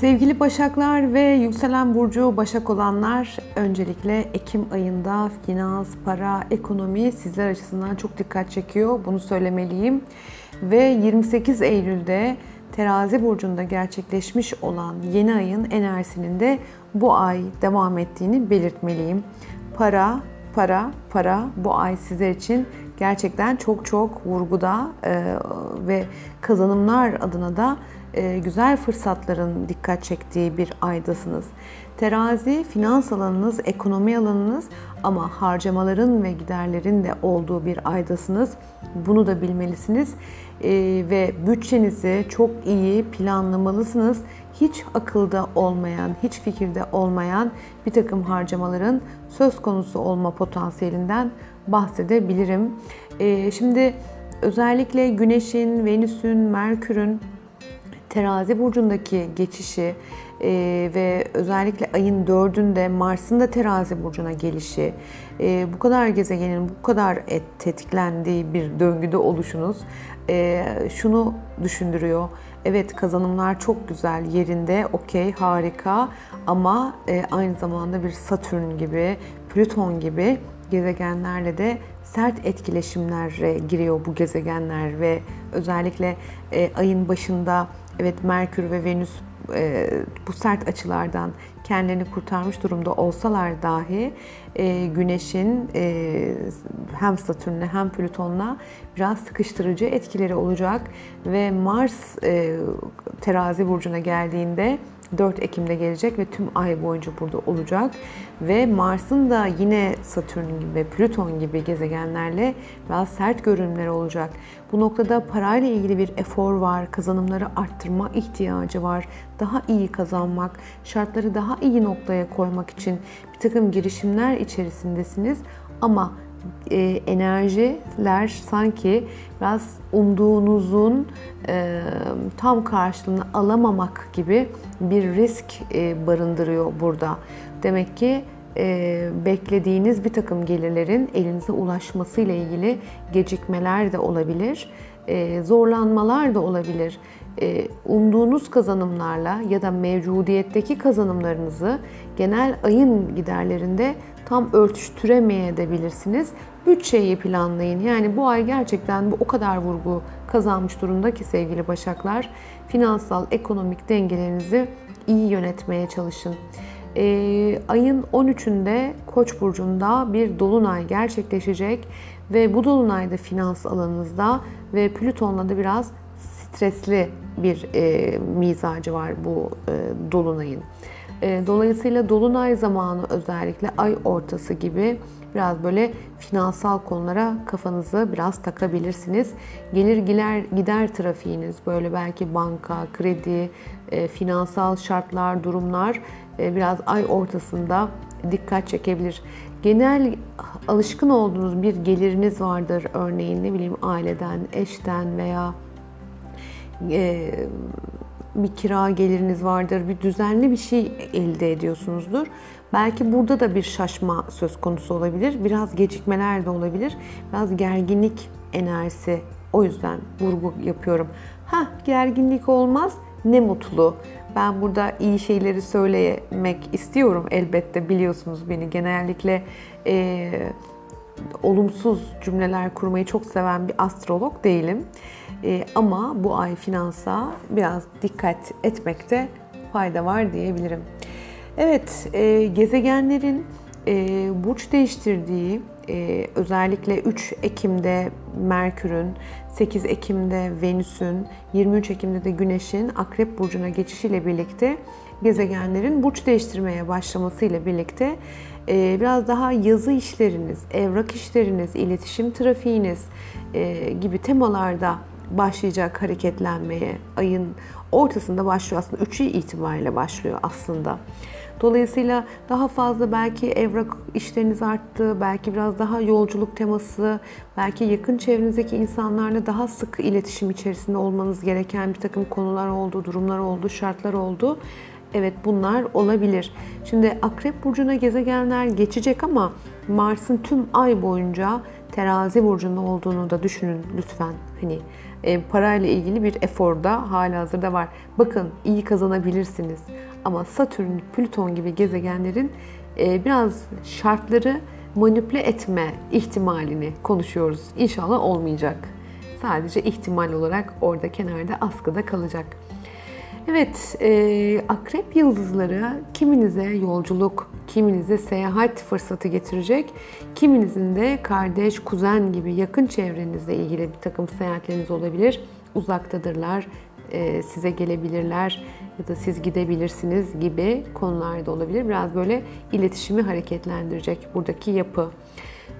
Sevgili Başaklar ve yükselen burcu Başak olanlar öncelikle Ekim ayında finans, para, ekonomi sizler açısından çok dikkat çekiyor. Bunu söylemeliyim. Ve 28 Eylül'de Terazi burcunda gerçekleşmiş olan yeni ayın enerjisinin de bu ay devam ettiğini belirtmeliyim. Para, para, para bu ay sizler için gerçekten çok çok vurguda ve kazanımlar adına da güzel fırsatların dikkat çektiği bir aydasınız. Terazi finans alanınız, ekonomi alanınız ama harcamaların ve giderlerin de olduğu bir aydasınız. Bunu da bilmelisiniz e, ve bütçenizi çok iyi planlamalısınız. Hiç akılda olmayan, hiç fikirde olmayan bir takım harcamaların söz konusu olma potansiyelinden bahsedebilirim. E, şimdi özellikle Güneş'in, Venüs'ün, Merkür'ün terazi burcundaki geçişi e, ve özellikle ayın dördünde Mars'ın da terazi burcuna gelişi, e, bu kadar gezegenin bu kadar et, tetiklendiği bir döngüde oluşunuz e, şunu düşündürüyor. Evet kazanımlar çok güzel yerinde, okey, harika ama e, aynı zamanda bir Satürn gibi, Plüton gibi gezegenlerle de sert etkileşimlere giriyor bu gezegenler ve özellikle e, ayın başında Evet Merkür ve Venüs e, bu sert açılardan kendilerini kurtarmış durumda olsalar dahi e, Güneş'in e, hem Satürn'le hem Plüton'la biraz sıkıştırıcı etkileri olacak ve Mars e, terazi burcuna geldiğinde 4 Ekim'de gelecek ve tüm ay boyunca burada olacak. Ve Mars'ın da yine Satürn gibi, Plüton gibi gezegenlerle biraz sert görünümleri olacak. Bu noktada parayla ilgili bir efor var, kazanımları arttırma ihtiyacı var. Daha iyi kazanmak, şartları daha iyi noktaya koymak için bir takım girişimler içerisindesiniz. Ama e, enerjiler sanki biraz umduğunuzun e, tam karşılığını alamamak gibi bir risk e, barındırıyor burada. Demek ki e, beklediğiniz bir takım gelirlerin elinize ulaşması ile ilgili gecikmeler de olabilir, zorlanmalar da olabilir. E, umduğunuz kazanımlarla ya da mevcudiyetteki kazanımlarınızı genel ayın giderlerinde tam örtüştüremeyebilirsiniz. Bütçeyi planlayın. Yani bu ay gerçekten bu o kadar vurgu kazanmış durumda ki sevgili Başaklar. Finansal, ekonomik dengelerinizi iyi yönetmeye çalışın. Ee, ayın 13'ünde Koç burcunda bir dolunay gerçekleşecek ve bu dolunayda finans alanınızda ve Plüton'la da biraz stresli bir e, mizacı var bu e, dolunayın. E, dolayısıyla dolunay zamanı özellikle ay ortası gibi biraz böyle finansal konulara kafanızı biraz takabilirsiniz. Gelir gider, gider trafiğiniz böyle belki banka, kredi, e, finansal şartlar, durumlar e, biraz ay ortasında dikkat çekebilir. Genel alışkın olduğunuz bir geliriniz vardır örneğin ne bileyim aileden, eşten veya e, bir kira geliriniz vardır, bir düzenli bir şey elde ediyorsunuzdur. Belki burada da bir şaşma söz konusu olabilir. Biraz gecikmeler de olabilir. Biraz gerginlik enerjisi. O yüzden vurgu yapıyorum. Ha gerginlik olmaz. Ne mutlu. Ben burada iyi şeyleri söylemek istiyorum elbette biliyorsunuz beni. Genellikle e, olumsuz cümleler kurmayı çok seven bir astrolog değilim. E, ama bu ay finansa biraz dikkat etmekte fayda var diyebilirim. Evet, e, gezegenlerin e, burç değiştirdiği e, özellikle 3 Ekim'de Merkür'ün, 8 Ekim'de Venüs'ün, 23 Ekim'de de Güneş'in Akrep Burcu'na geçişiyle birlikte gezegenlerin burç değiştirmeye başlamasıyla birlikte e, biraz daha yazı işleriniz, evrak işleriniz, iletişim trafiğiniz e, gibi temalarda başlayacak hareketlenmeye. Ayın ortasında başlıyor aslında 3'ü itibariyle başlıyor aslında. Dolayısıyla daha fazla belki evrak işleriniz arttı, belki biraz daha yolculuk teması, belki yakın çevrenizdeki insanlarla daha sık iletişim içerisinde olmanız gereken bir takım konular oldu, durumlar oldu, şartlar oldu. Evet bunlar olabilir. Şimdi Akrep Burcu'na gezegenler geçecek ama Mars'ın tüm ay boyunca terazi burcunda olduğunu da düşünün lütfen. Hani e, parayla ilgili bir efor da hala hazırda var. Bakın iyi kazanabilirsiniz ama Satürn, Plüton gibi gezegenlerin e, biraz şartları manipüle etme ihtimalini konuşuyoruz. İnşallah olmayacak. Sadece ihtimal olarak orada kenarda askıda kalacak. Evet, e, akrep yıldızları kiminize yolculuk, kiminize seyahat fırsatı getirecek, kiminizin de kardeş, kuzen gibi yakın çevrenizle ilgili bir takım seyahatleriniz olabilir. Uzaktadırlar, e, size gelebilirler ya da siz gidebilirsiniz gibi konularda olabilir. Biraz böyle iletişimi hareketlendirecek buradaki yapı.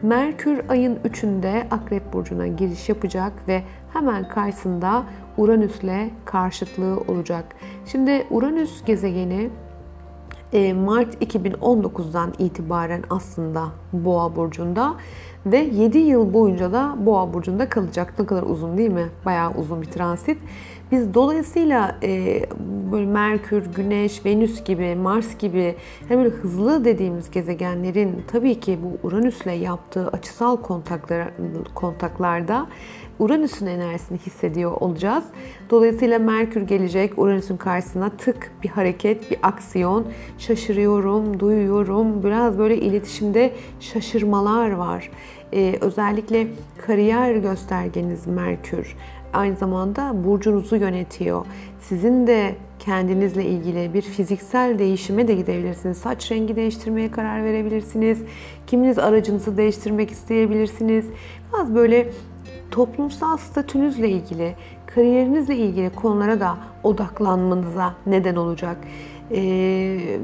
Merkür ayın 3'ünde Akrep Burcu'na giriş yapacak ve hemen karşısında Uranüs'le karşıtlığı olacak. Şimdi Uranüs gezegeni e, Mart 2019'dan itibaren aslında Boğa burcunda ve 7 yıl boyunca da Boğa burcunda kalacak. Ne kadar uzun değil mi? Bayağı uzun bir transit. Biz dolayısıyla e, böyle Merkür, Güneş, Venüs gibi, Mars gibi hani böyle hızlı dediğimiz gezegenlerin tabii ki bu Uranüs'le yaptığı açısal kontaklar, kontaklarda Uranüs'ün enerjisini hissediyor olacağız. Dolayısıyla Merkür gelecek Uranüs'ün karşısına tık bir hareket, bir aksiyon. Şaşırıyorum, duyuyorum. Biraz böyle iletişimde şaşırmalar var. Ee, özellikle kariyer göstergeniz Merkür aynı zamanda burcunuzu yönetiyor. Sizin de kendinizle ilgili bir fiziksel değişime de gidebilirsiniz. Saç rengi değiştirmeye karar verebilirsiniz. Kiminiz aracınızı değiştirmek isteyebilirsiniz. Biraz böyle toplumsal statünüzle ilgili, kariyerinizle ilgili konulara da odaklanmanıza neden olacak. Ee,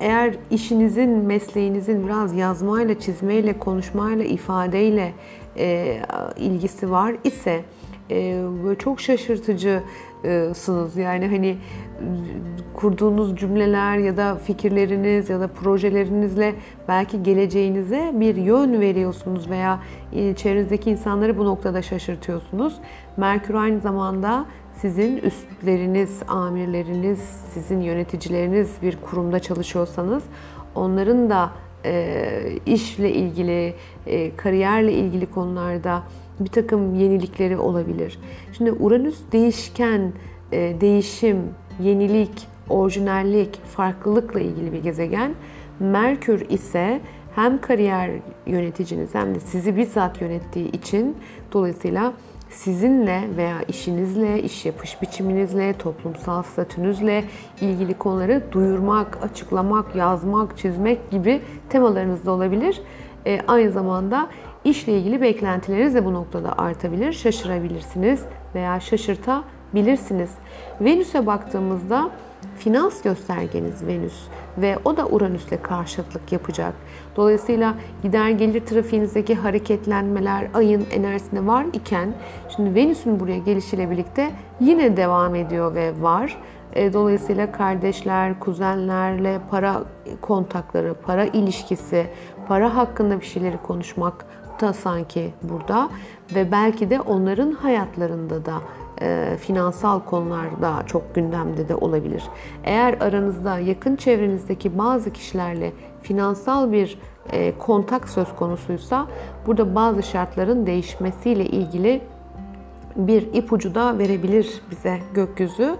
eğer işinizin, mesleğinizin biraz yazmayla, çizmeyle, konuşmayla, ifadeyle e, ilgisi var ise böyle çok şaşırtıcısınız. Yani hani kurduğunuz cümleler ya da fikirleriniz ya da projelerinizle belki geleceğinize bir yön veriyorsunuz veya çevrenizdeki insanları bu noktada şaşırtıyorsunuz. Merkür aynı zamanda sizin üstleriniz, amirleriniz, sizin yöneticileriniz bir kurumda çalışıyorsanız onların da e, işle ilgili, e, kariyerle ilgili konularda bir takım yenilikleri olabilir. Şimdi Uranüs değişken, e, değişim, yenilik, orijinallik, farklılıkla ilgili bir gezegen. Merkür ise hem kariyer yöneticiniz hem de sizi bizzat yönettiği için dolayısıyla sizinle veya işinizle, iş yapış biçiminizle, toplumsal statünüzle ilgili konuları duyurmak, açıklamak, yazmak, çizmek gibi temalarınız da olabilir. E, aynı zamanda işle ilgili beklentileriniz de bu noktada artabilir, şaşırabilirsiniz veya şaşırtabilirsiniz. Venüs'e baktığımızda finans göstergeniz Venüs ve o da Uranüs'le karşıtlık yapacak. Dolayısıyla gider gelir trafiğinizdeki hareketlenmeler ayın enerjisinde var iken şimdi Venüs'ün buraya gelişiyle birlikte yine devam ediyor ve var. E, dolayısıyla kardeşler, kuzenlerle para kontakları, para ilişkisi, para hakkında bir şeyleri konuşmak da sanki burada ve belki de onların hayatlarında da e, finansal konularda çok gündemde de olabilir. Eğer aranızda yakın çevrenizdeki bazı kişilerle finansal bir e, kontak söz konusuysa burada bazı şartların değişmesiyle ilgili bir ipucu da verebilir bize gökyüzü.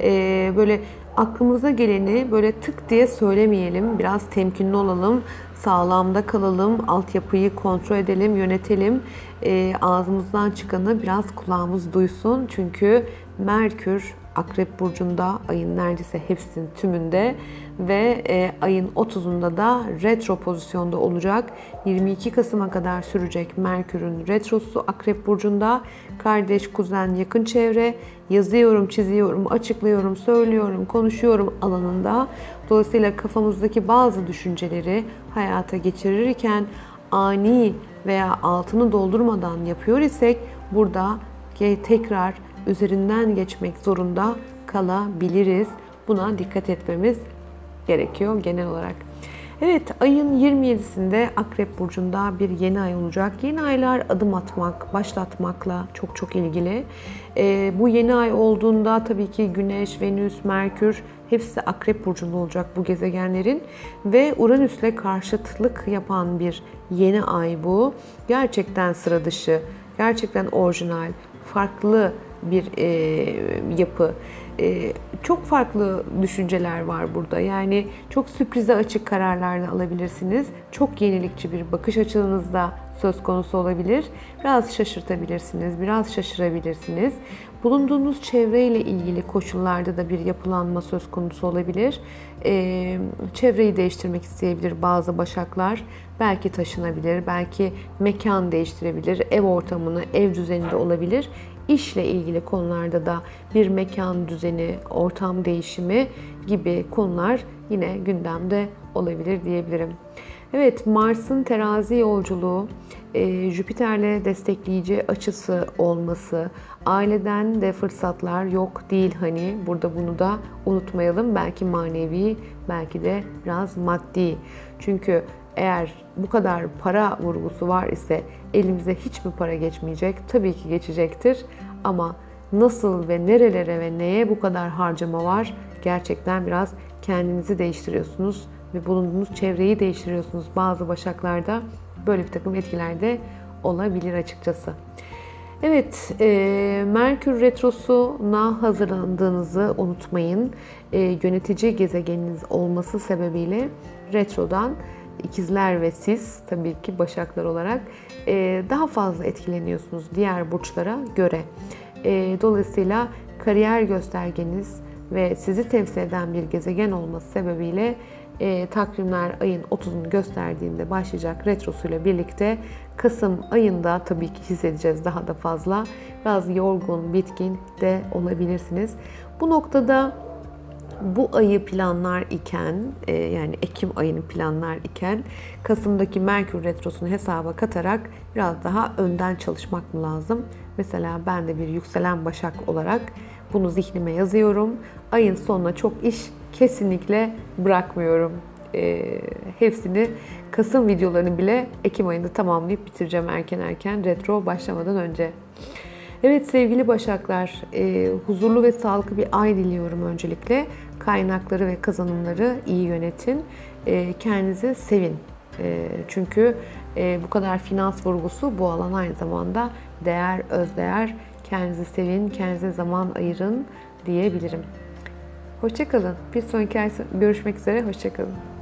E, böyle aklımıza geleni böyle tık diye söylemeyelim. Biraz temkinli olalım, sağlamda kalalım, altyapıyı kontrol edelim, yönetelim. E, ağzımızdan çıkanı biraz kulağımız duysun. Çünkü Merkür Akrep Burcu'nda ayın neredeyse hepsinin tümünde ve e, ayın 30'unda da retro pozisyonda olacak. 22 Kasım'a kadar sürecek Merkür'ün retrosu Akrep Burcu'nda. Kardeş, kuzen, yakın çevre, yazıyorum, çiziyorum, açıklıyorum, söylüyorum, konuşuyorum alanında. Dolayısıyla kafamızdaki bazı düşünceleri hayata geçirirken ani veya altını doldurmadan yapıyor isek burada tekrar üzerinden geçmek zorunda kalabiliriz. Buna dikkat etmemiz gerekiyor genel olarak. Evet ayın 27'sinde Akrep Burcu'nda bir yeni ay olacak. Yeni aylar adım atmak, başlatmakla çok çok ilgili. Ee, bu yeni ay olduğunda tabii ki Güneş, Venüs, Merkür hepsi Akrep Burcu'nda olacak bu gezegenlerin. Ve Uranüs'le karşıtlık yapan bir yeni ay bu. Gerçekten sıra dışı, gerçekten orijinal, farklı bir e, yapı. E, çok farklı düşünceler var burada. Yani çok sürprize açık kararlar alabilirsiniz. Çok yenilikçi bir bakış açınız da söz konusu olabilir. Biraz şaşırtabilirsiniz, biraz şaşırabilirsiniz. Bulunduğunuz çevreyle ilgili koşullarda da bir yapılanma söz konusu olabilir. Ee, çevreyi değiştirmek isteyebilir bazı başaklar. Belki taşınabilir, belki mekan değiştirebilir, ev ortamını, ev düzeninde olabilir. İşle ilgili konularda da bir mekan düzeni, ortam değişimi gibi konular yine gündemde olabilir diyebilirim. Evet, Mars'ın terazi yolculuğu, e, Jüpiter'le destekleyici açısı olması, aileden de fırsatlar yok değil hani burada bunu da unutmayalım. Belki manevi, belki de biraz maddi. Çünkü eğer bu kadar para vurgusu var ise elimize hiç mi para geçmeyecek? Tabii ki geçecektir ama nasıl ve nerelere ve neye bu kadar harcama var? Gerçekten biraz kendinizi değiştiriyorsunuz ve bulunduğunuz çevreyi değiştiriyorsunuz. Bazı başaklarda böyle bir takım etkiler de olabilir açıkçası. Evet, e, Merkür Retrosu'na hazırlandığınızı unutmayın. E, yönetici gezegeniniz olması sebebiyle retrodan ikizler ve siz tabii ki başaklar olarak e, daha fazla etkileniyorsunuz diğer burçlara göre. E, dolayısıyla kariyer göstergeniz ve sizi temsil eden bir gezegen olması sebebiyle e, takvimler ayın 30'unu gösterdiğinde başlayacak retrosuyla birlikte Kasım ayında tabii ki hissedeceğiz daha da fazla. Biraz yorgun, bitkin de olabilirsiniz. Bu noktada bu ayı planlar iken e, yani Ekim ayını planlar iken Kasım'daki Merkür Retrosu'nu hesaba katarak biraz daha önden çalışmak mı lazım? Mesela ben de bir yükselen başak olarak bunu zihnime yazıyorum. Ayın sonuna çok iş kesinlikle bırakmıyorum. E, hepsini Kasım videolarını bile Ekim ayında tamamlayıp bitireceğim erken erken retro başlamadan önce. Evet sevgili Başaklar, e, huzurlu ve sağlıklı bir ay diliyorum öncelikle. Kaynakları ve kazanımları iyi yönetin. E, kendinizi sevin. E, çünkü e, bu kadar finans vurgusu bu alan aynı zamanda değer, özdeğer. Kendinizi sevin, kendinize zaman ayırın diyebilirim. Hoşçakalın. Bir sonraki ay görüşmek üzere. Hoşçakalın.